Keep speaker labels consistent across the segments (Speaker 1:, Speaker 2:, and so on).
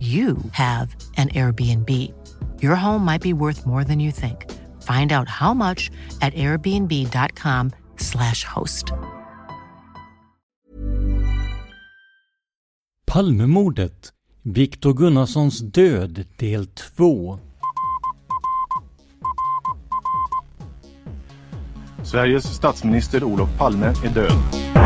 Speaker 1: you have an Airbnb. Your home might be worth more than you think. Find out how much at airbnb.com slash host.
Speaker 2: Palmemordet Viktor Gunnarssons död del 2
Speaker 3: Sveriges statsminister Olof Palme är död.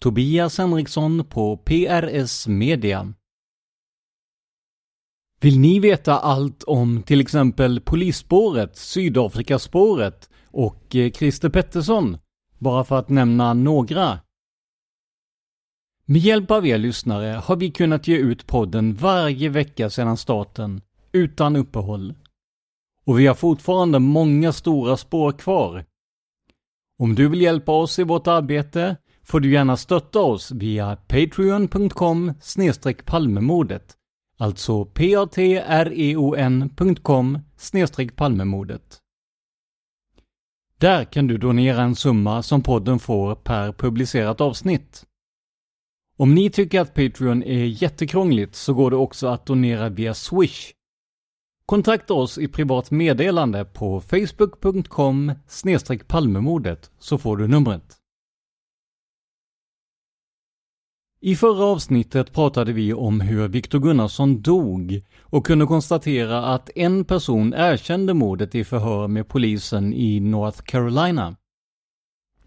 Speaker 2: Tobias Henriksson på PRS Media. Vill ni veta allt om till exempel polisspåret, Sydafrikaspåret och eh, Christer Pettersson? Bara för att nämna några. Med hjälp av er lyssnare har vi kunnat ge ut podden varje vecka sedan starten, utan uppehåll. Och vi har fortfarande många stora spår kvar. Om du vill hjälpa oss i vårt arbete får du gärna stötta oss via patreon.com palmemordet Alltså patreon.com palmemordet. Där kan du donera en summa som podden får per publicerat avsnitt. Om ni tycker att Patreon är jättekrångligt så går det också att donera via Swish. Kontakta oss i privat meddelande på facebook.com palmemordet så får du numret. I förra avsnittet pratade vi om hur Viktor Gunnarsson dog och kunde konstatera att en person erkände mordet i förhör med polisen i North Carolina.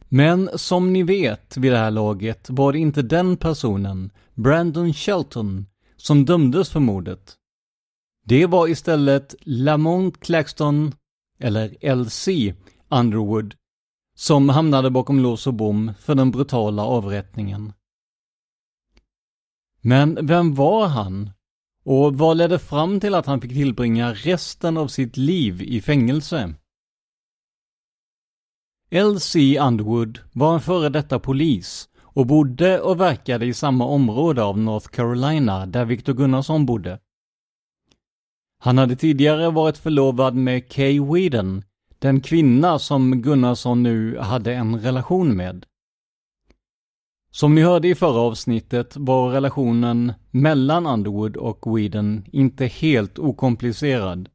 Speaker 2: Men som ni vet vid det här laget var det inte den personen, Brandon Shelton, som dömdes för mordet. Det var istället Lamont Claxton, eller LC, Underwood, som hamnade bakom lås och bom för den brutala avrättningen. Men vem var han? Och vad ledde fram till att han fick tillbringa resten av sitt liv i fängelse? L.C. Underwood var en före detta polis och bodde och verkade i samma område av North Carolina där Victor Gunnarsson bodde. Han hade tidigare varit förlovad med Kay Whedon, den kvinna som Gunnarsson nu hade en relation med. Som ni hörde i förra avsnittet var relationen mellan Underwood och Whedon inte helt okomplicerad.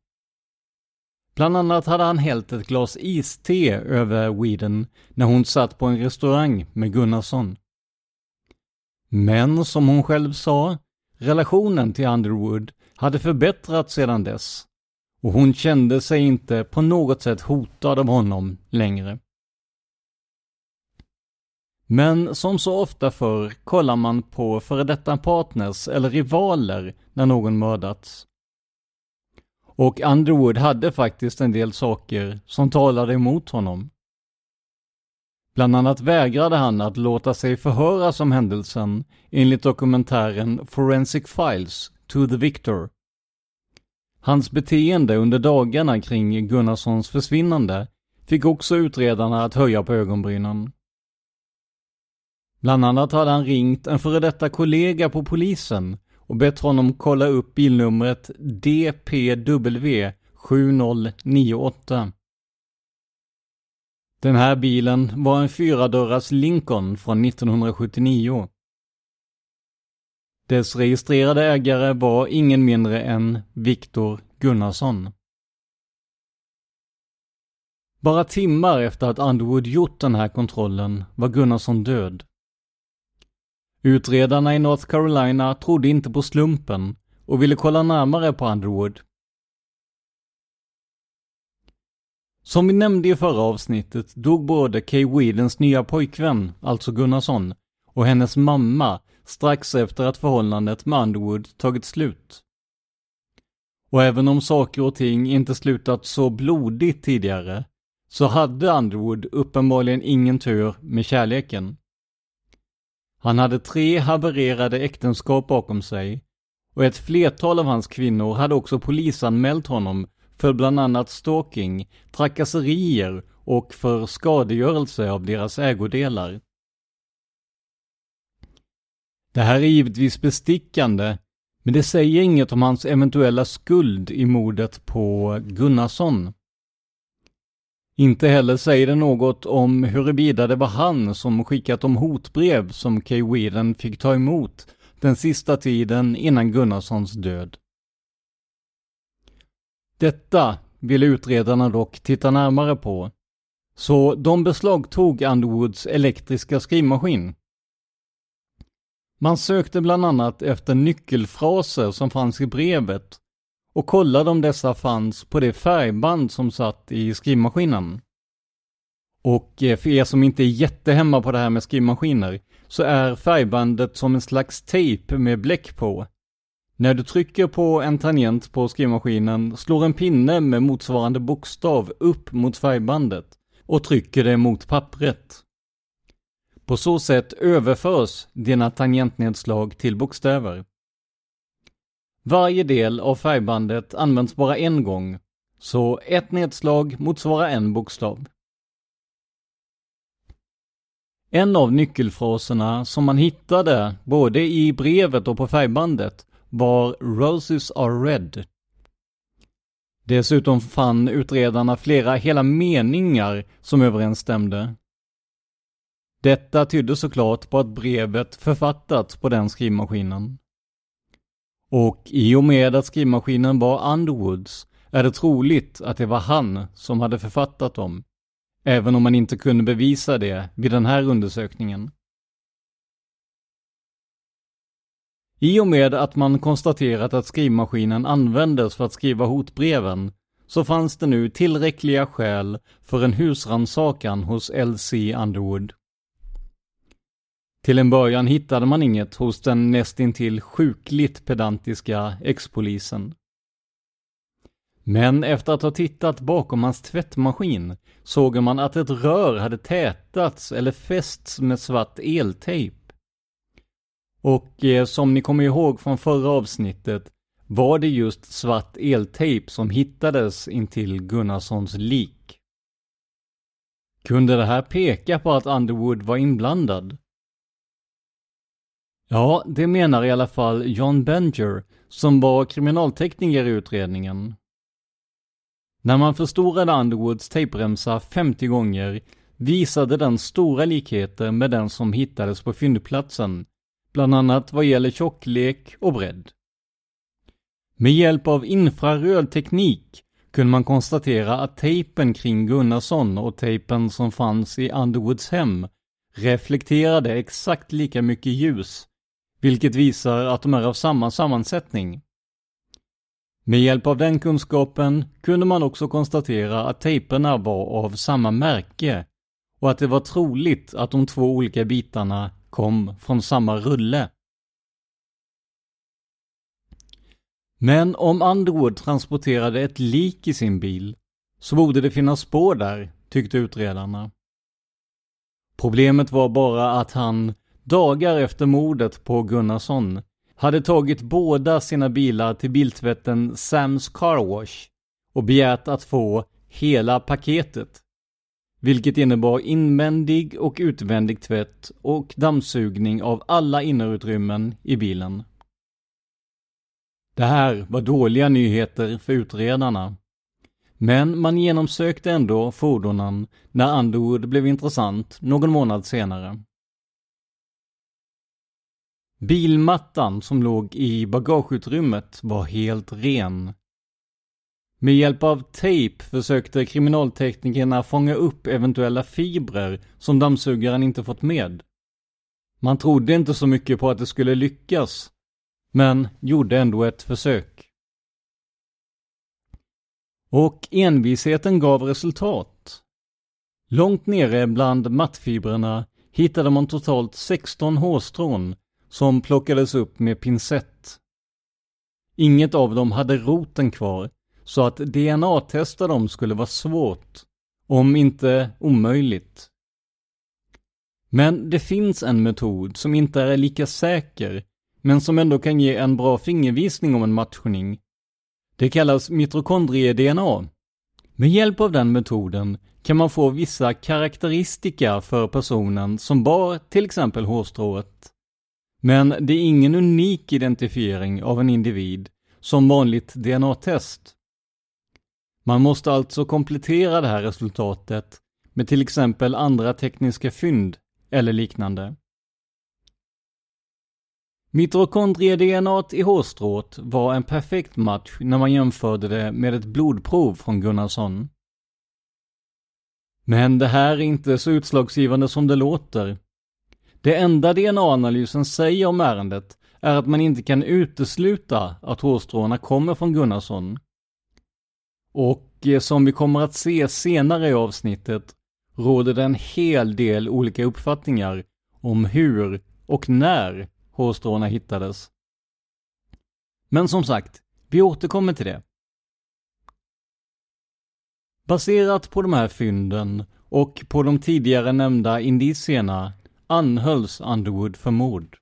Speaker 2: Bland annat hade han hällt ett glas iste över Whedon när hon satt på en restaurang med Gunnarsson. Men som hon själv sa, relationen till Underwood hade förbättrats sedan dess och hon kände sig inte på något sätt hotad av honom längre. Men som så ofta förr kollar man på före detta partners eller rivaler när någon mördats. Och Underwood hade faktiskt en del saker som talade emot honom. Bland annat vägrade han att låta sig förhöras om händelsen enligt dokumentären Forensic Files to the Victor. Hans beteende under dagarna kring Gunnarssons försvinnande fick också utredarna att höja på ögonbrynen. Bland annat hade han ringt en före detta kollega på polisen och bett honom kolla upp bilnumret DPW 7098. Den här bilen var en fyradörrars Lincoln från 1979. Dess registrerade ägare var ingen mindre än Viktor Gunnarsson. Bara timmar efter att Underwood gjort den här kontrollen var Gunnarsson död. Utredarna i North Carolina trodde inte på slumpen och ville kolla närmare på Underwood. Som vi nämnde i förra avsnittet dog både Kay Whedens nya pojkvän, alltså Gunnarsson, och hennes mamma strax efter att förhållandet med Underwood tagit slut. Och även om saker och ting inte slutat så blodigt tidigare, så hade Underwood uppenbarligen ingen tur med kärleken. Han hade tre havererade äktenskap bakom sig och ett flertal av hans kvinnor hade också polisanmält honom för bland annat stalking, trakasserier och för skadegörelse av deras ägodelar. Det här är givetvis bestickande, men det säger inget om hans eventuella skuld i mordet på Gunnarsson. Inte heller säger det något om huruvida det var han som skickat de hotbrev som Kay Whedon fick ta emot den sista tiden innan Gunnarssons död. Detta ville utredarna dock titta närmare på, så de beslagtog Underwoods elektriska skrivmaskin. Man sökte bland annat efter nyckelfraser som fanns i brevet och kollade om dessa fanns på det färgband som satt i skrivmaskinen. Och eh, för er som inte är jättehemma på det här med skrivmaskiner så är färgbandet som en slags tejp med bläck på. När du trycker på en tangent på skrivmaskinen slår en pinne med motsvarande bokstav upp mot färgbandet och trycker det mot pappret. På så sätt överförs dina tangentnedslag till bokstäver. Varje del av färgbandet används bara en gång, så ett nedslag motsvarar en bokstav. En av nyckelfraserna som man hittade både i brevet och på färgbandet var “Roses are red”. Dessutom fann utredarna flera hela meningar som överensstämde. Detta tydde såklart på att brevet författats på den skrivmaskinen. Och i och med att skrivmaskinen var Underwoods är det troligt att det var han som hade författat dem. Även om man inte kunde bevisa det vid den här undersökningen. I och med att man konstaterat att skrivmaskinen användes för att skriva hotbreven så fanns det nu tillräckliga skäl för en husrannsakan hos L.C. Underwood. Till en början hittade man inget hos den nästintill sjukligt pedantiska ex-polisen. Men efter att ha tittat bakom hans tvättmaskin såg man att ett rör hade tätats eller fästs med svart eltejp. Och eh, som ni kommer ihåg från förra avsnittet var det just svart eltejp som hittades intill Gunnarssons lik. Kunde det här peka på att Underwood var inblandad? Ja, det menar i alla fall John Benger, som var kriminaltekniker i utredningen. När man förstorade Underwoods tejpremsa 50 gånger visade den stora likheter med den som hittades på fyndplatsen, bland annat vad gäller tjocklek och bredd. Med hjälp av infraröd teknik kunde man konstatera att tejpen kring Gunnarsson och tejpen som fanns i Underwoods hem reflekterade exakt lika mycket ljus vilket visar att de är av samma sammansättning. Med hjälp av den kunskapen kunde man också konstatera att tejperna var av samma märke och att det var troligt att de två olika bitarna kom från samma rulle. Men om Underwood transporterade ett lik i sin bil så borde det finnas spår där, tyckte utredarna. Problemet var bara att han, dagar efter mordet på Gunnarsson, hade tagit båda sina bilar till biltvätten Sams Car Wash och begärt att få hela paketet. Vilket innebar invändig och utvändig tvätt och dammsugning av alla innerutrymmen i bilen. Det här var dåliga nyheter för utredarna. Men man genomsökte ändå fordonen när Underwood blev intressant någon månad senare. Bilmattan som låg i bagageutrymmet var helt ren. Med hjälp av tejp försökte kriminalteknikerna fånga upp eventuella fibrer som dammsugaren inte fått med. Man trodde inte så mycket på att det skulle lyckas, men gjorde ändå ett försök. Och envisheten gav resultat. Långt nere bland mattfibrerna hittade man totalt 16 hårstrån som plockades upp med pincett. Inget av dem hade roten kvar, så att DNA-testa dem skulle vara svårt, om inte omöjligt. Men det finns en metod som inte är lika säker, men som ändå kan ge en bra fingervisning om en matchning. Det kallas mitokondrie-DNA. Med hjälp av den metoden kan man få vissa karaktäristika för personen som bar till exempel hårstrået. Men det är ingen unik identifiering av en individ som vanligt DNA-test. Man måste alltså komplettera det här resultatet med till exempel andra tekniska fynd eller liknande. Mitokondrie-DNA i hårstrået var en perfekt match när man jämförde det med ett blodprov från Gunnarsson. Men det här är inte så utslagsgivande som det låter. Det enda DNA-analysen säger om ärendet är att man inte kan utesluta att hårstråna kommer från Gunnarsson. Och eh, som vi kommer att se senare i avsnittet råder det en hel del olika uppfattningar om hur och när hårstråna hittades. Men som sagt, vi återkommer till det. Baserat på de här fynden och på de tidigare nämnda indicierna anhölls Underwood för mord.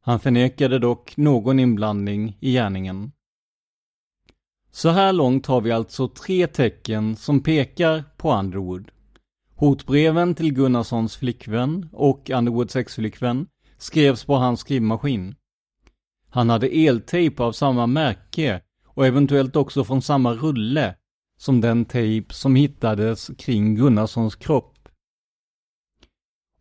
Speaker 2: Han förnekade dock någon inblandning i gärningen. Så här långt har vi alltså tre tecken som pekar på Underwood. Hotbreven till Gunnarssons flickvän och Underwoods exflickvän skrevs på hans skrivmaskin. Han hade eltejp av samma märke och eventuellt också från samma rulle som den tejp som hittades kring Gunnarssons kropp.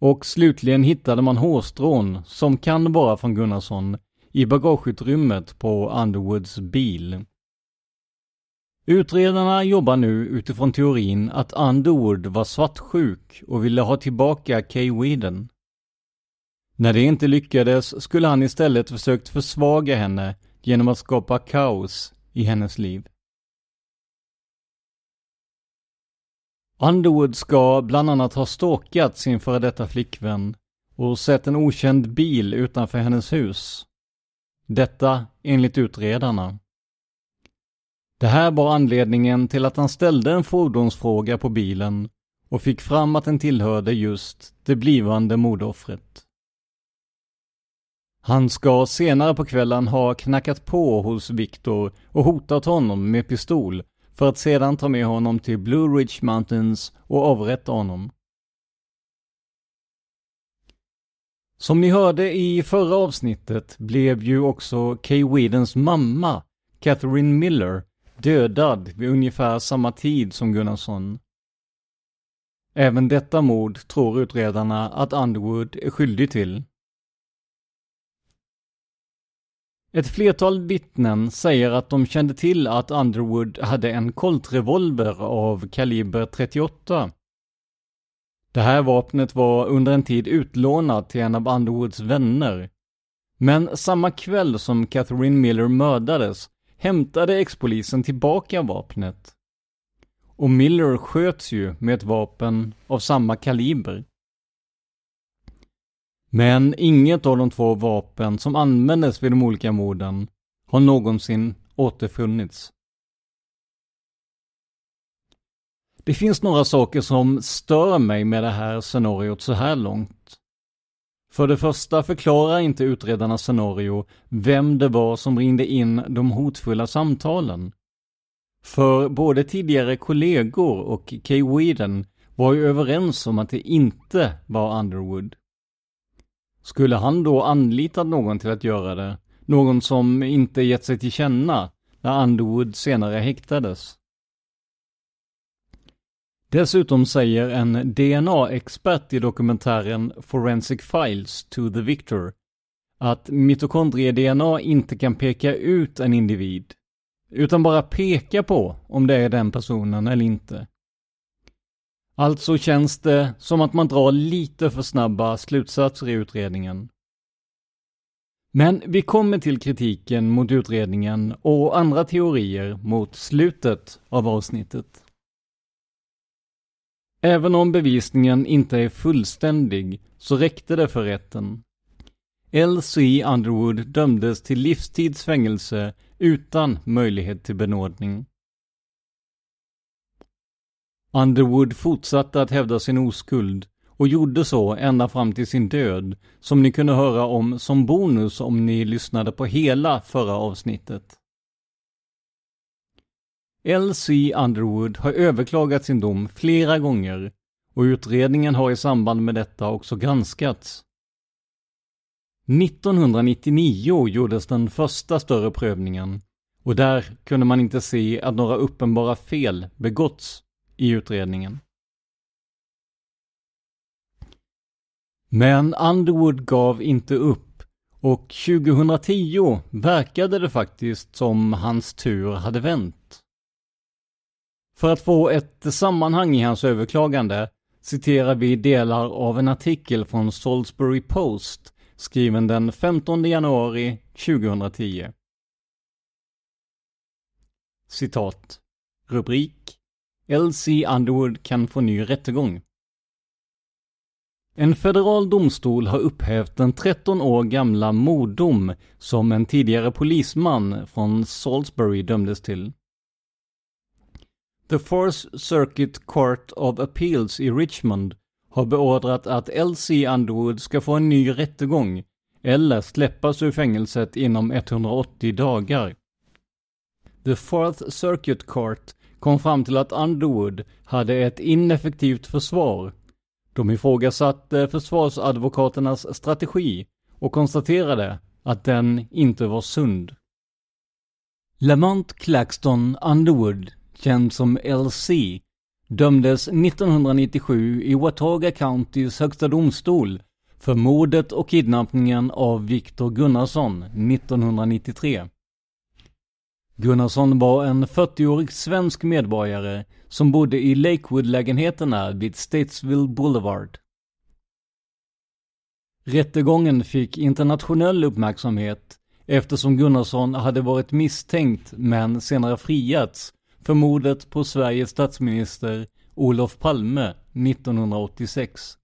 Speaker 2: Och slutligen hittade man hårstrån, som kan vara från Gunnarsson, i bagageutrymmet på Underwoods bil. Utredarna jobbar nu utifrån teorin att Underwood var svartsjuk och ville ha tillbaka Kay Whedon. När det inte lyckades skulle han istället försökt försvaga henne genom att skapa kaos i hennes liv. Underwood ska bland annat ha stalkat sin före detta flickvän och sett en okänd bil utanför hennes hus. Detta enligt utredarna. Det här var anledningen till att han ställde en fordonsfråga på bilen och fick fram att den tillhörde just det blivande mordoffret. Han ska senare på kvällen ha knackat på hos Viktor och hotat honom med pistol för att sedan ta med honom till Blue Ridge Mountains och avrätta honom. Som ni hörde i förra avsnittet blev ju också Kay Whedons mamma, Catherine Miller, dödad vid ungefär samma tid som Gunnarsson. Även detta mord tror utredarna att Underwood är skyldig till. Ett flertal vittnen säger att de kände till att Underwood hade en koltrevolver av kaliber 38. Det här vapnet var under en tid utlånat till en av Underwoods vänner. Men samma kväll som Catherine Miller mördades hämtade expolisen tillbaka vapnet. Och Miller sköts ju med ett vapen av samma kaliber. Men inget av de två vapen som användes vid de olika morden har någonsin återfunnits. Det finns några saker som stör mig med det här scenariot så här långt. För det första förklarar inte utredarnas scenario vem det var som ringde in de hotfulla samtalen. För både tidigare kollegor och Kay Whedon var ju överens om att det inte var Underwood. Skulle han då anlitat någon till att göra det? Någon som inte gett sig till känna när Underwood senare häktades? Dessutom säger en DNA-expert i dokumentären Forensic Files to the Victor att mitokondrie-DNA inte kan peka ut en individ, utan bara peka på om det är den personen eller inte. Alltså känns det som att man drar lite för snabba slutsatser i utredningen. Men vi kommer till kritiken mot utredningen och andra teorier mot slutet av avsnittet. Även om bevisningen inte är fullständig så räckte det för rätten. L.C. Underwood dömdes till livstids fängelse utan möjlighet till benådning. Underwood fortsatte att hävda sin oskuld och gjorde så ända fram till sin död, som ni kunde höra om som bonus om ni lyssnade på hela förra avsnittet. L.C. Underwood har överklagat sin dom flera gånger och utredningen har i samband med detta också granskats. 1999 gjordes den första större prövningen och där kunde man inte se att några uppenbara fel begåtts i utredningen. Men Underwood gav inte upp och 2010 verkade det faktiskt som hans tur hade vänt. För att få ett sammanhang i hans överklagande citerar vi delar av en artikel från Salisbury Post skriven den 15 januari 2010. Citat. Rubrik L.C. Underwood kan få ny rättegång. En federal domstol har upphävt den 13 år gamla morddom som en tidigare polisman från Salisbury dömdes till. The Fourth Circuit Court of Appeals i Richmond har beordrat att L.C. Underwood ska få en ny rättegång eller släppas ur fängelset inom 180 dagar. The Fourth Circuit Court kom fram till att Underwood hade ett ineffektivt försvar. De ifrågasatte försvarsadvokaternas strategi och konstaterade att den inte var sund. Lamont Claxton Underwood känd som LC, dömdes 1997 i Watauga Countys högsta domstol för mordet och kidnappningen av Viktor Gunnarsson 1993. Gunnarsson var en 40-årig svensk medborgare som bodde i Lakewood-lägenheterna vid Statesville Boulevard. Rättegången fick internationell uppmärksamhet eftersom Gunnarsson hade varit misstänkt men senare friats för mordet på Sveriges statsminister Olof Palme 1986.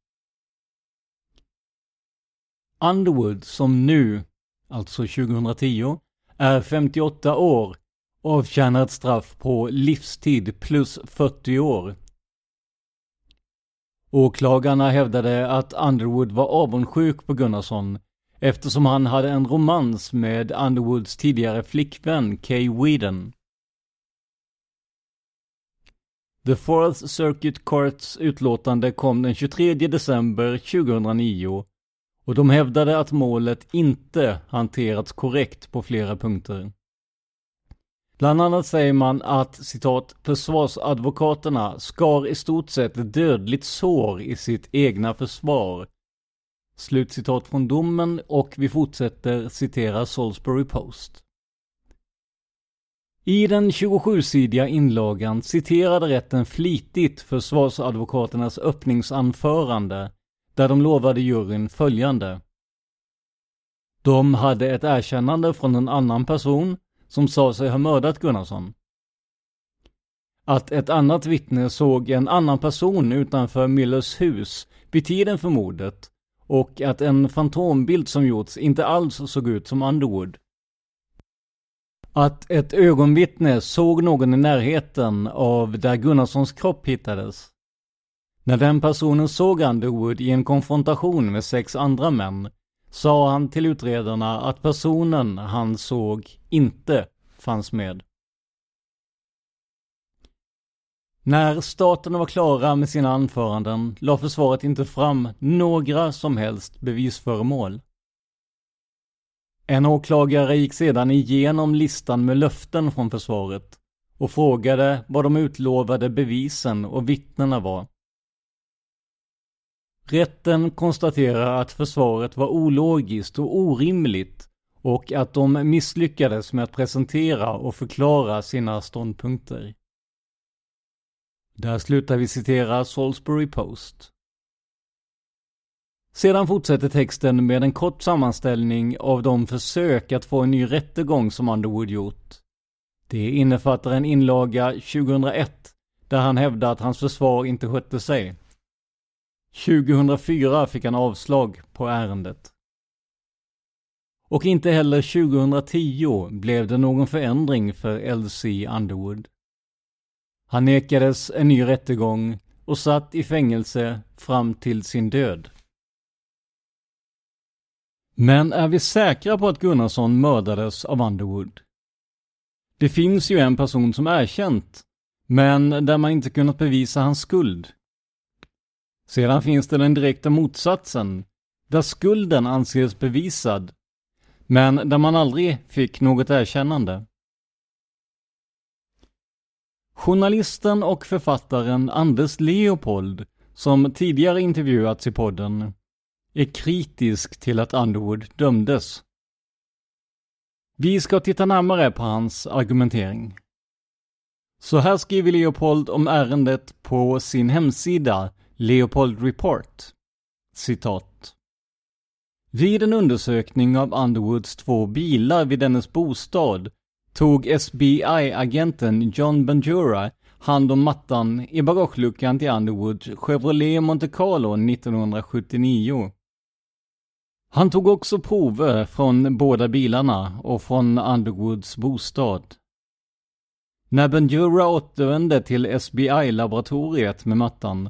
Speaker 2: Underwood som nu, alltså 2010, är 58 år avtjänar ett straff på livstid plus 40 år. Åklagarna hävdade att Underwood var avundsjuk på Gunnarsson eftersom han hade en romans med Underwoods tidigare flickvän Kay Whedon. The Fourth Circuit Courts utlåtande kom den 23 december 2009 och de hävdade att målet inte hanterats korrekt på flera punkter. Bland annat säger man att citat försvarsadvokaterna skar i stort sett dödligt sår i sitt egna försvar. Slutcitat från domen och vi fortsätter citera Salisbury Post. I den 27-sidiga inlagan citerade rätten flitigt försvarsadvokaternas öppningsanförande, där de lovade juryn följande. De hade ett erkännande från en annan person som sa sig ha mördat Gunnarsson. Att ett annat vittne såg en annan person utanför Millers hus vid tiden för mordet och att en fantombild som gjorts inte alls såg ut som Underwood. att ett ögonvittne såg någon i närheten av där Gunnarssons kropp hittades. När den personen såg Underwood i en konfrontation med sex andra män sa han till utredarna att personen han såg inte fanns med. När staterna var klara med sina anföranden la försvaret inte fram några som helst bevisföremål. En åklagare gick sedan igenom listan med löften från försvaret och frågade vad de utlovade bevisen och vittnena var. Rätten konstaterar att försvaret var ologiskt och orimligt och att de misslyckades med att presentera och förklara sina ståndpunkter. Där slutar vi citera Salisbury Post. Sedan fortsätter texten med en kort sammanställning av de försök att få en ny rättegång som Underwood gjort. Det innefattar en inlaga 2001 där han hävdar att hans försvar inte skötte sig. 2004 fick han avslag på ärendet. Och inte heller 2010 blev det någon förändring för L.C. Underwood. Han nekades en ny rättegång och satt i fängelse fram till sin död. Men är vi säkra på att Gunnarsson mördades av Underwood? Det finns ju en person som erkänt, men där man inte kunnat bevisa hans skuld. Sedan finns det den direkta motsatsen, där skulden anses bevisad, men där man aldrig fick något erkännande. Journalisten och författaren Anders Leopold, som tidigare intervjuats i podden, är kritisk till att Underwood dömdes. Vi ska titta närmare på hans argumentering. Så här skriver Leopold om ärendet på sin hemsida Leopold Report. Citat. Vid en undersökning av Underwoods två bilar vid dennes bostad tog SBI-agenten John Bandura hand om mattan i bagageluckan till Underwoods Chevrolet Monte Carlo 1979. Han tog också prover från båda bilarna och från Underwoods bostad. När Bandura återvände till SBI-laboratoriet med mattan,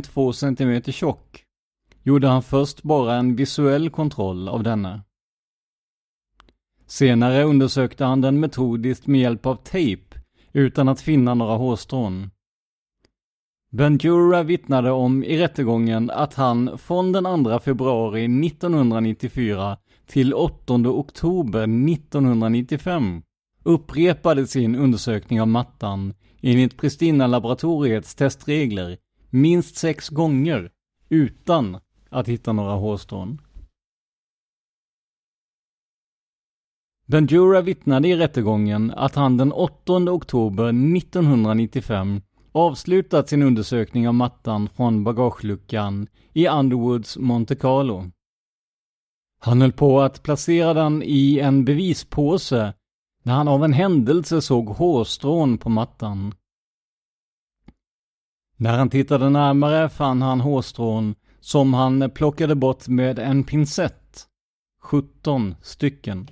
Speaker 2: Två centimeter tjock gjorde han först bara en visuell kontroll av denna. Senare undersökte han den metodiskt med hjälp av tejp utan att finna några hårstrån. Bandura vittnade om i rättegången att han från den 2 februari 1994 till 8 oktober 1995 upprepade sin undersökning av mattan enligt Pristina-laboratoriets testregler minst sex gånger utan att hitta några hårstrån. Bandura vittnade i rättegången att han den 8 oktober 1995 avslutat sin undersökning av mattan från bagageluckan i Underwoods Monte Carlo. Han höll på att placera den i en bevispåse när han av en händelse såg hårstrån på mattan. När han tittade närmare fann han hårstrån som han plockade bort med en pincett. 17 stycken.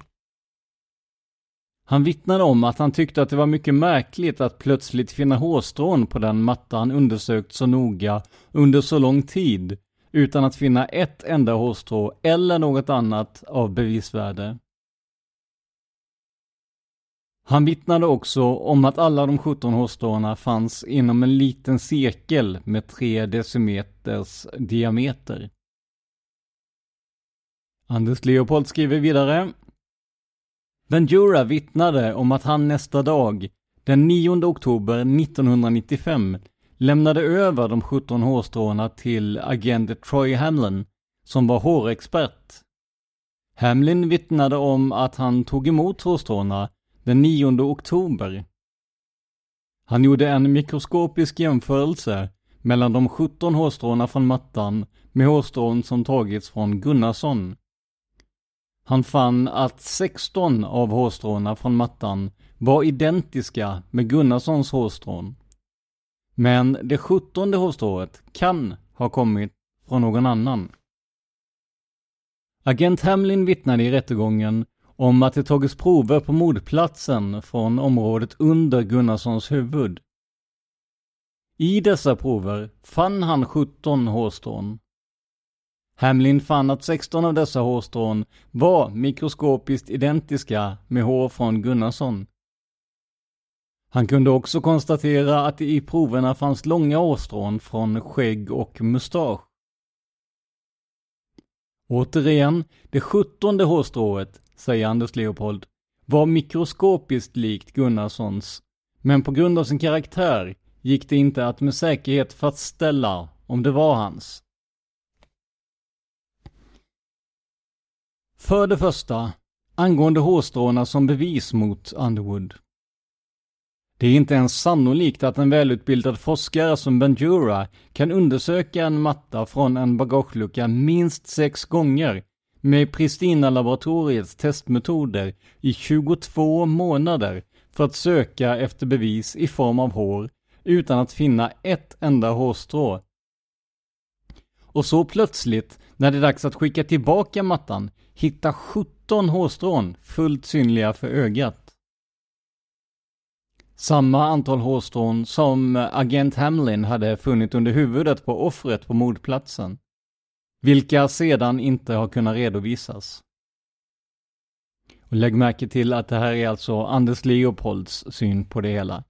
Speaker 2: Han vittnade om att han tyckte att det var mycket märkligt att plötsligt finna hårstrån på den matta han undersökt så noga under så lång tid utan att finna ett enda hårstrå eller något annat av bevisvärde. Han vittnade också om att alla de 17 hårstråna fanns inom en liten cirkel med 3 decimeters diameter. Anders Leopold skriver vidare. Ventura vittnade om att han nästa dag, den 9 oktober 1995, lämnade över de 17 hårstråna till agent Troy Hamlin, som var hårexpert. Hamlin vittnade om att han tog emot hårstråna den 9 oktober. Han gjorde en mikroskopisk jämförelse mellan de 17 hårstråna från mattan med hårstrån som tagits från Gunnarsson. Han fann att 16 av hårstråna från mattan var identiska med Gunnarssons hårstrån. Men det sjuttonde hårstrået kan ha kommit från någon annan. Agent Hamlin vittnade i rättegången om att det tagits prover på mordplatsen från området under Gunnarssons huvud. I dessa prover fann han 17 hårstrån. Hamlin fann att 16 av dessa hårstrån var mikroskopiskt identiska med hår från Gunnarsson. Han kunde också konstatera att det i proverna fanns långa hårstrån från skägg och mustasch. Återigen, det sjuttonde hårstrået, säger Anders Leopold, var mikroskopiskt likt Gunnarssons, men på grund av sin karaktär gick det inte att med säkerhet fastställa om det var hans. För det första, angående hårstråna som bevis mot Underwood. Det är inte ens sannolikt att en välutbildad forskare som Bandura kan undersöka en matta från en bagagelucka minst sex gånger med Pristina-laboratoriets testmetoder i 22 månader för att söka efter bevis i form av hår utan att finna ett enda hårstrå. Och så plötsligt, när det är dags att skicka tillbaka mattan, hitta 17 hårstrån fullt synliga för ögat. Samma antal hårstrån som agent Hamlin hade funnit under huvudet på offret på mordplatsen. Vilka sedan inte har kunnat redovisas. Och lägg märke till att det här är alltså Anders Leopolds syn på det hela.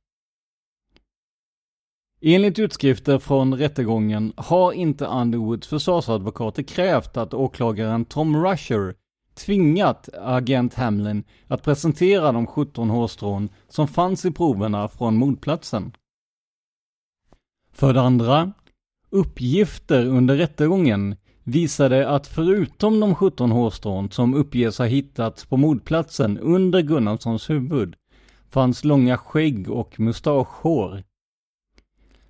Speaker 2: Enligt utskrifter från rättegången har inte Underwoods försvarsadvokater krävt att åklagaren Tom Rusher tvingat agent Hamlin att presentera de 17 hårstrån som fanns i proverna från mordplatsen. För det andra, uppgifter under rättegången visade att förutom de 17 hårstrån som uppges ha hittats på mordplatsen under Gunnarssons huvud fanns långa skägg och mustaschhår.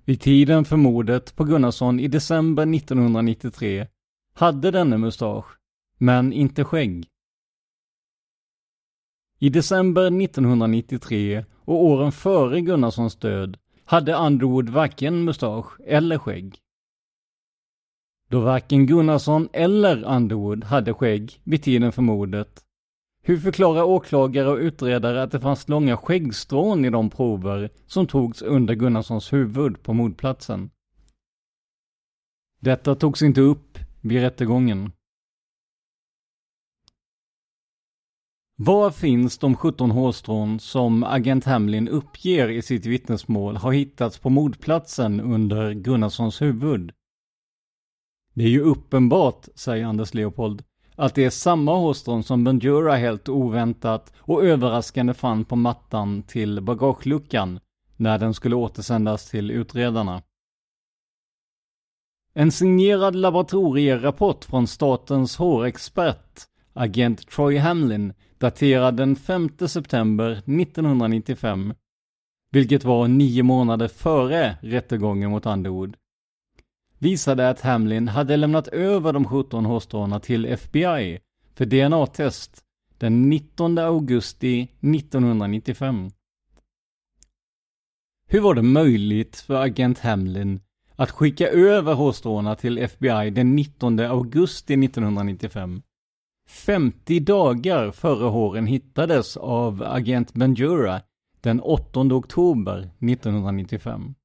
Speaker 2: Vid tiden för mordet på Gunnarsson i december 1993 hade denne mustasch men inte skägg. I december 1993 och åren före Gunnarssons död hade Underwood varken mustasch eller skägg. Då varken Gunnarsson eller Underwood hade skägg vid tiden för mordet, hur förklarar åklagare och utredare att det fanns långa skäggstrån i de prover som togs under Gunnarssons huvud på mordplatsen? Detta togs inte upp vid rättegången. Var finns de 17 hårstrån som agent Hamlin uppger i sitt vittnesmål har hittats på mordplatsen under Gunnarssons huvud? Det är ju uppenbart, säger Anders Leopold, att det är samma hårstrån som Bandura helt oväntat och överraskande fann på mattan till bagageluckan när den skulle återsändas till utredarna. En signerad laboratorierapport från statens hårexpert, agent Troy Hamlin, daterad den 5 september 1995, vilket var nio månader före rättegången mot Underwood, visade att Hamlin hade lämnat över de 17 hårstråna till FBI för DNA-test den 19 augusti 1995. Hur var det möjligt för agent Hamlin att skicka över hårstråna till FBI den 19 augusti 1995? 50 dagar före håren hittades av agent Benjura den 8 oktober 1995.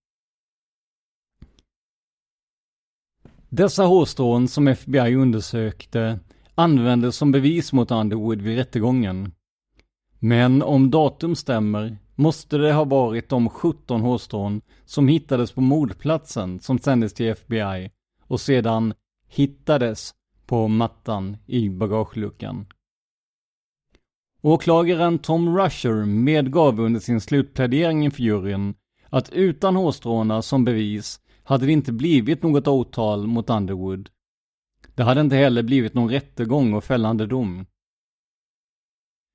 Speaker 2: Dessa hårstrån som FBI undersökte användes som bevis mot Underwood vid rättegången. Men om datum stämmer måste det ha varit de 17 hårstrån som hittades på mordplatsen som sändes till FBI och sedan hittades på mattan i bagageluckan. Åklagaren Tom Rusher medgav under sin slutplädering inför juryn att utan hårstråna som bevis hade det inte blivit något åtal mot Underwood. Det hade inte heller blivit någon rättegång och fällande dom.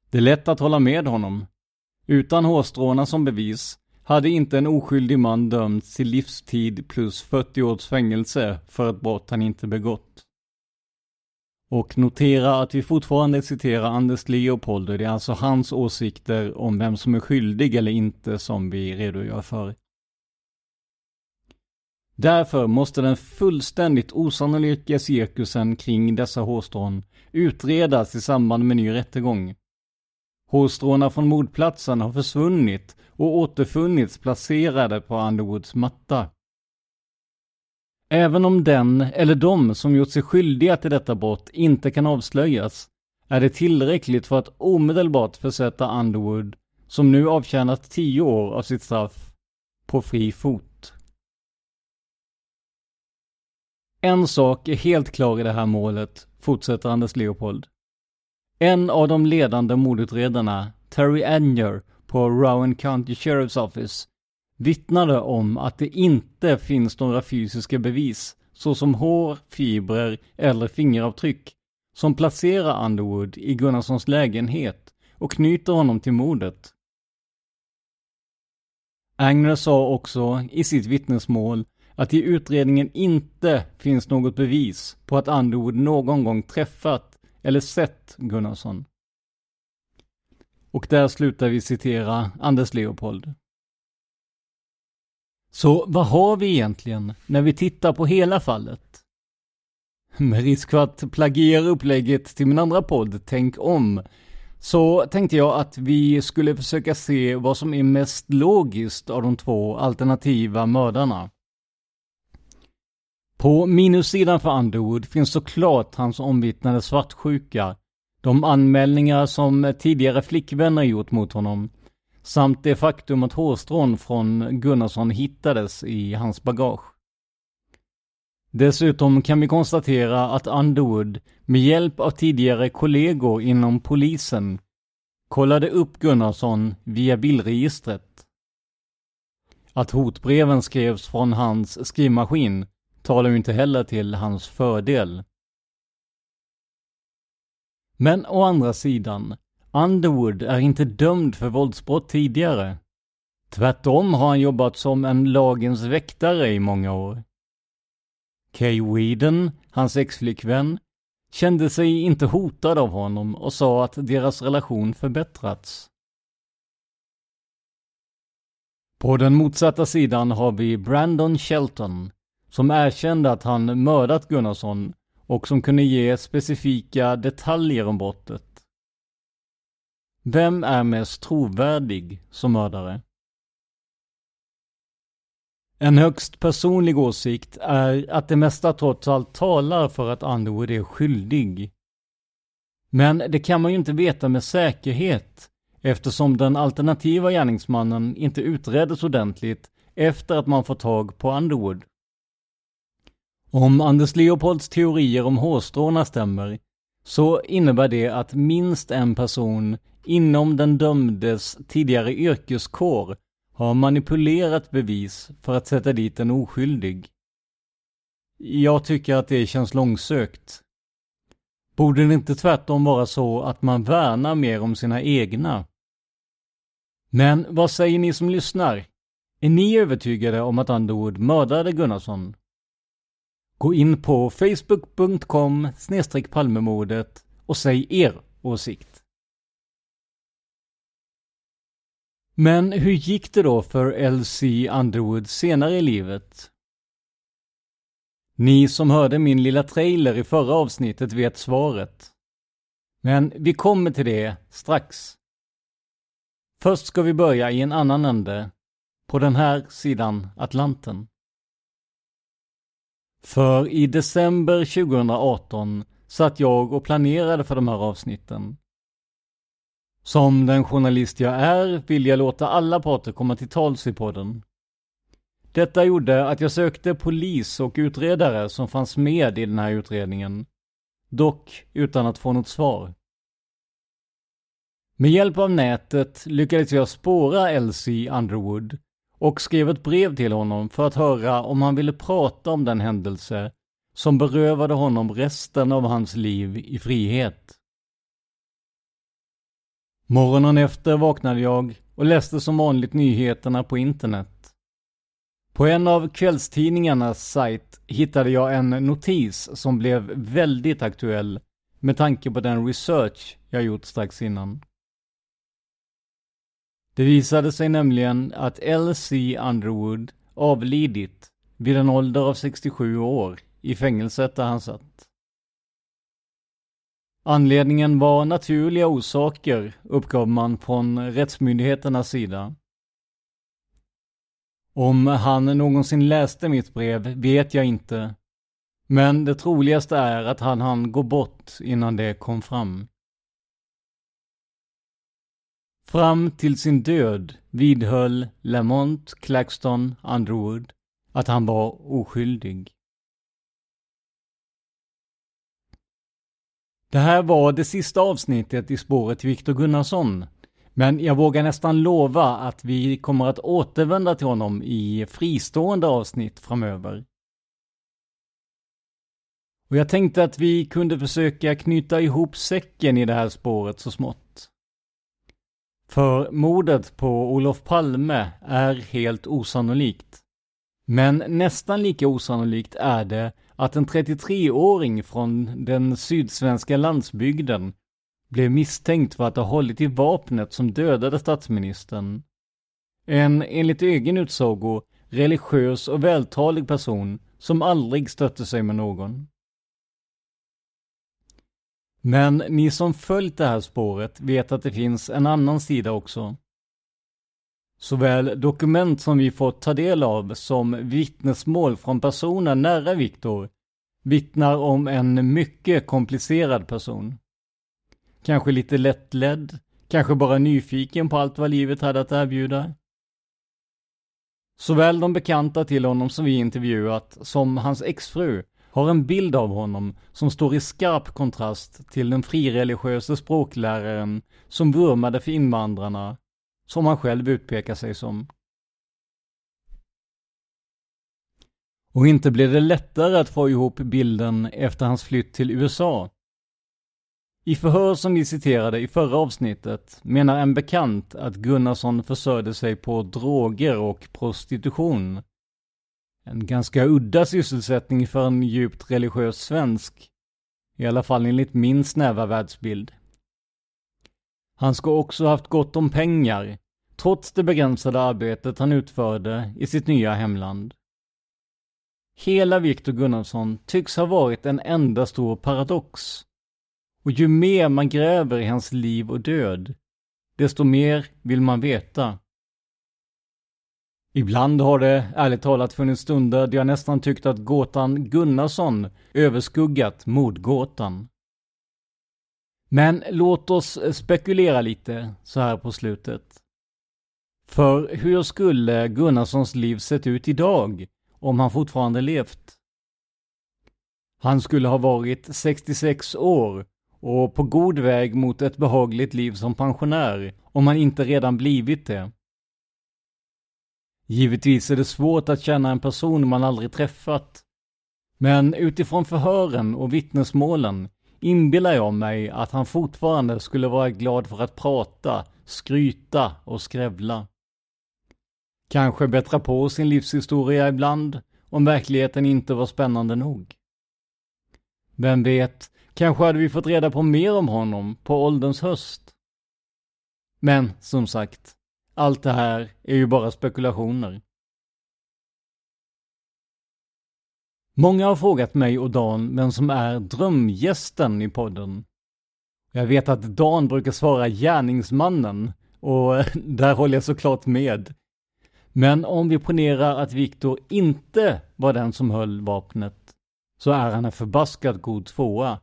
Speaker 2: Det är lätt att hålla med honom. Utan hårstråna som bevis hade inte en oskyldig man dömts till livstid plus 40 års fängelse för ett brott han inte begått. Och notera att vi fortfarande citerar Anders Leopold, det är alltså hans åsikter om vem som är skyldig eller inte som vi redogör för. Därför måste den fullständigt osannolika cirkusen kring dessa hårstrån utredas i samband med ny rättegång. Hårstråna från mordplatsen har försvunnit och återfunnits placerade på Underwoods matta. Även om den eller de som gjort sig skyldiga till detta brott inte kan avslöjas är det tillräckligt för att omedelbart försätta Underwood, som nu avtjänat tio år av sitt straff, på fri fot. En sak är helt klar i det här målet, fortsätter Anders Leopold. En av de ledande mordutredarna, Terry Anger på Rowan County Sheriff's Office, vittnade om att det inte finns några fysiska bevis, såsom hår, fibrer eller fingeravtryck, som placerar Underwood i Gunnarssons lägenhet och knyter honom till mordet. Agner sa också i sitt vittnesmål att i utredningen inte finns något bevis på att Underwood någon gång träffat eller sett Gunnarsson. Och där slutar vi citera Anders Leopold. Så vad har vi egentligen när vi tittar på hela fallet? Med risk för att plagiera upplägget till min andra podd, Tänk om, så tänkte jag att vi skulle försöka se vad som är mest logiskt av de två alternativa mördarna. På minussidan för Underwood finns såklart hans omvittnade svartsjuka, de anmälningar som tidigare flickvänner gjort mot honom, samt det faktum att hårstrån från Gunnarsson hittades i hans bagage. Dessutom kan vi konstatera att Underwood med hjälp av tidigare kollegor inom polisen kollade upp Gunnarsson via bildregistret. Att hotbreven skrevs från hans skrivmaskin talar ju inte heller till hans fördel. Men å andra sidan, Underwood är inte dömd för våldsbrott tidigare. Tvärtom har han jobbat som en lagens väktare i många år. Kay Whedon, hans exflickvän, kände sig inte hotad av honom och sa att deras relation förbättrats. På den motsatta sidan har vi Brandon Shelton, som erkände att han mördat Gunnarsson och som kunde ge specifika detaljer om brottet. Vem är mest trovärdig som mördare? En högst personlig åsikt är att det mesta trots allt talar för att Underwood är skyldig. Men det kan man ju inte veta med säkerhet eftersom den alternativa gärningsmannen inte utreddes ordentligt efter att man fått tag på Underwood. Om Anders Leopolds teorier om hårstråna stämmer så innebär det att minst en person inom den dömdes tidigare yrkeskår har manipulerat bevis för att sätta dit en oskyldig. Jag tycker att det känns långsökt. Borde det inte tvärtom vara så att man värnar mer om sina egna? Men vad säger ni som lyssnar? Är ni övertygade om att Underwood mördade Gunnarsson? Gå in på facebook.com palmemordet och säg er åsikt. Men hur gick det då för L.C. Underwood senare i livet? Ni som hörde min lilla trailer i förra avsnittet vet svaret. Men vi kommer till det strax. Först ska vi börja i en annan ände, på den här sidan Atlanten. För i december 2018 satt jag och planerade för de här avsnitten. Som den journalist jag är vill jag låta alla parter komma till tals i podden. Detta gjorde att jag sökte polis och utredare som fanns med i den här utredningen. Dock utan att få något svar. Med hjälp av nätet lyckades jag spåra Elsie Underwood och skrev ett brev till honom för att höra om han ville prata om den händelse som berövade honom resten av hans liv i frihet. Morgonen efter vaknade jag och läste som vanligt nyheterna på internet. På en av kvällstidningarnas sajt hittade jag en notis som blev väldigt aktuell med tanke på den research jag gjort strax innan. Det visade sig nämligen att L.C. Underwood avlidit vid en ålder av 67 år i fängelset där han satt. Anledningen var naturliga orsaker, uppgav man från rättsmyndigheternas sida. Om han någonsin läste mitt brev vet jag inte. Men det troligaste är att han hann gå bort innan det kom fram. Fram till sin död vidhöll Lamont Claxton Underwood att han var oskyldig. Det här var det sista avsnittet i spåret Viktor Gunnarsson. Men jag vågar nästan lova att vi kommer att återvända till honom i fristående avsnitt framöver. Och jag tänkte att vi kunde försöka knyta ihop säcken i det här spåret så smått. För mordet på Olof Palme är helt osannolikt. Men nästan lika osannolikt är det att en 33-åring från den sydsvenska landsbygden blev misstänkt för att ha hållit i vapnet som dödade statsministern. En, enligt egen utsago, religiös och vältalig person som aldrig stötte sig med någon. Men ni som följt det här spåret vet att det finns en annan sida också. Såväl dokument som vi fått ta del av som vittnesmål från personer nära Viktor vittnar om en mycket komplicerad person. Kanske lite lättledd, kanske bara nyfiken på allt vad livet hade att erbjuda. Såväl de bekanta till honom som vi intervjuat som hans exfru har en bild av honom som står i skarp kontrast till den frireligiöse språkläraren som vurmade för invandrarna, som han själv utpekar sig som. Och inte blev det lättare att få ihop bilden efter hans flytt till USA. I förhör som vi citerade i förra avsnittet menar en bekant att Gunnarsson försörjde sig på droger och prostitution. En ganska udda sysselsättning för en djupt religiös svensk. I alla fall enligt min snäva världsbild. Han ska också haft gott om pengar, trots det begränsade arbetet han utförde i sitt nya hemland. Hela Viktor Gunnarsson tycks ha varit en enda stor paradox. Och ju mer man gräver i hans liv och död, desto mer vill man veta. Ibland har det ärligt talat funnits stunder där jag nästan tyckt att gåtan Gunnarsson överskuggat mordgåtan. Men låt oss spekulera lite så här på slutet. För hur skulle Gunnarssons liv sett ut idag om han fortfarande levt? Han skulle ha varit 66 år och på god väg mot ett behagligt liv som pensionär om han inte redan blivit det. Givetvis är det svårt att känna en person man aldrig träffat. Men utifrån förhören och vittnesmålen inbillar jag mig att han fortfarande skulle vara glad för att prata skryta och skrävla. Kanske bättra på sin livshistoria ibland om verkligheten inte var spännande nog. Vem vet, kanske hade vi fått reda på mer om honom på ålderns höst. Men som sagt, allt det här är ju bara spekulationer. Många har frågat mig och Dan vem som är drömgästen i podden. Jag vet att Dan brukar svara gärningsmannen och där håller jag såklart med. Men om vi ponerar att Viktor inte var den som höll vapnet så är han en förbaskat god tvåa.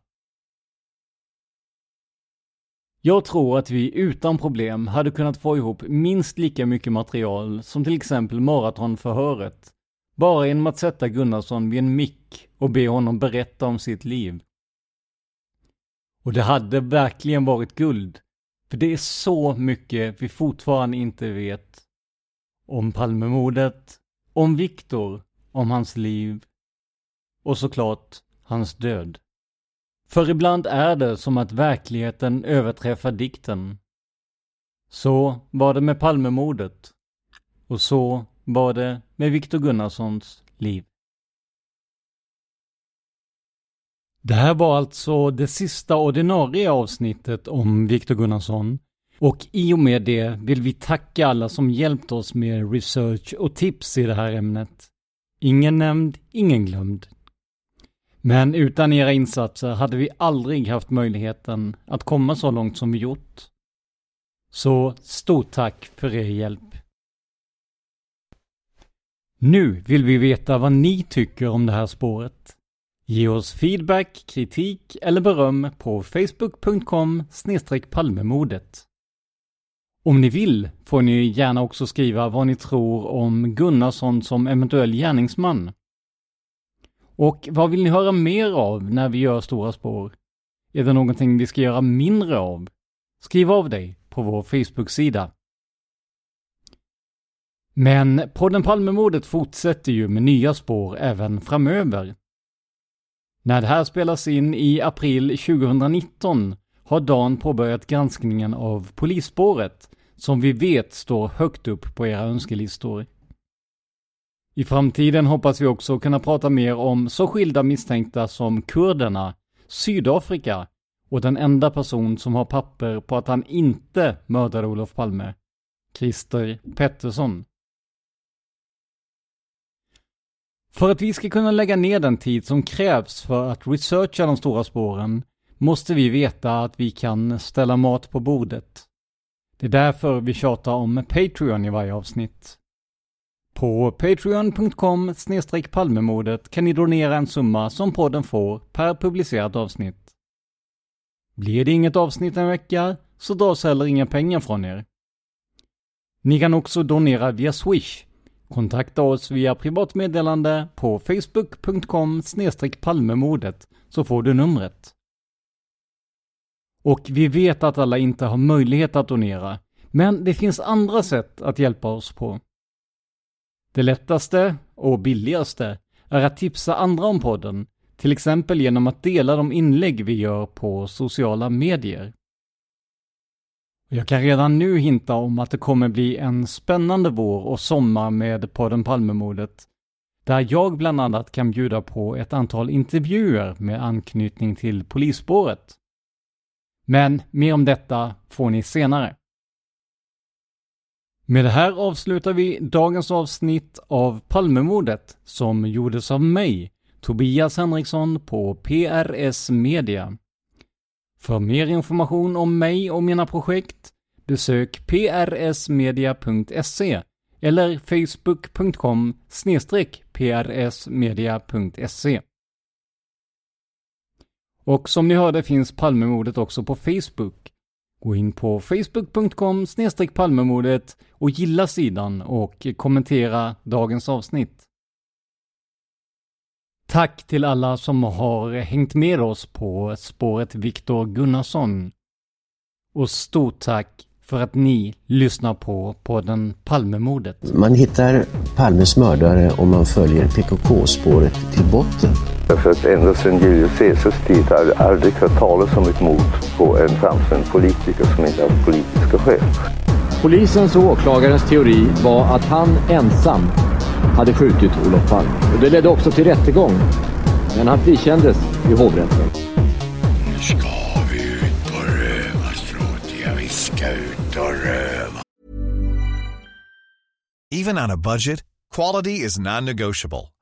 Speaker 2: Jag tror att vi utan problem hade kunnat få ihop minst lika mycket material som till exempel maratonförhöret. Bara genom att sätta Gunnarsson vid en mick och be honom berätta om sitt liv. Och det hade verkligen varit guld. För det är så mycket vi fortfarande inte vet. Om Palmemordet, om Viktor, om hans liv och såklart hans död. För ibland är det som att verkligheten överträffar dikten. Så var det med Palmemordet. Och så var det med Viktor Gunnarssons liv. Det här var alltså det sista ordinarie avsnittet om Viktor Gunnarsson. Och i och med det vill vi tacka alla som hjälpt oss med research och tips i det här ämnet. Ingen nämnd, ingen glömd. Men utan era insatser hade vi aldrig haft möjligheten att komma så långt som vi gjort. Så stort tack för er hjälp. Nu vill vi veta vad ni tycker om det här spåret. Ge oss feedback, kritik eller beröm på facebook.com palmemodet. Om ni vill får ni gärna också skriva vad ni tror om Gunnarsson som eventuell gärningsman. Och vad vill ni höra mer av när vi gör Stora spår? Är det någonting vi ska göra mindre av? Skriv av dig på vår Facebook-sida. Men podden Palmemordet fortsätter ju med nya spår även framöver. När det här spelas in i april 2019 har Dan påbörjat granskningen av polisspåret, som vi vet står högt upp på era önskelistor. I framtiden hoppas vi också kunna prata mer om så skilda misstänkta som kurderna, Sydafrika och den enda person som har papper på att han inte mördade Olof Palme, Christer Pettersson. För att vi ska kunna lägga ner den tid som krävs för att researcha de stora spåren måste vi veta att vi kan ställa mat på bordet. Det är därför vi tjatar om Patreon i varje avsnitt. På patreon.com palmemordet kan ni donera en summa som podden får per publicerat avsnitt. Blir det inget avsnitt en vecka så dras heller inga pengar från er. Ni kan också donera via Swish Kontakta oss via privatmeddelande på facebook.com palmemordet så får du numret. Och vi vet att alla inte har möjlighet att donera, men det finns andra sätt att hjälpa oss på. Det lättaste och billigaste är att tipsa andra om podden, till exempel genom att dela de inlägg vi gör på sociala medier. Jag kan redan nu hinta om att det kommer bli en spännande vår och sommar med podden Palmemordet. Där jag bland annat kan bjuda på ett antal intervjuer med anknytning till polisspåret. Men mer om detta får ni senare. Med det här avslutar vi dagens avsnitt av Palmemordet som gjordes av mig, Tobias Henriksson på PRS Media. För mer information om mig och mina projekt besök prsmedia.se eller facebook.com prsmedia.se. Och som ni hörde finns Palmemordet också på Facebook. Gå in på facebook.com palmemordet och gilla sidan och kommentera dagens avsnitt. Tack till alla som har hängt med oss på spåret Viktor Gunnarsson. Och stort tack för att ni lyssnar på podden Palmemordet.
Speaker 4: Man hittar Palmes mördare om man följer PKK-spåret till botten. Därför att ända sedan Julius Caesars tid har jag aldrig hört talas om ett mord på en framstående politiker som inte haft politiska skäl.
Speaker 5: Polisens och åklagarens teori var att han ensam hade skjutit Olof Palme. Och det ledde också till rättegång. Men han frikändes i hovrätten.
Speaker 6: Nu ska vi ut och röva, Stråtiga. Vi ska ut och röva.
Speaker 7: Even on a budget, quality is non-negotiable.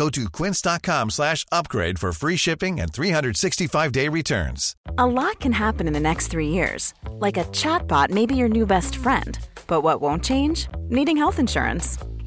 Speaker 7: Go to quince.com slash upgrade for free shipping and 365-day returns.
Speaker 8: A lot can happen in the next three years. Like a chatbot may be your new best friend. But what won't change? Needing health insurance.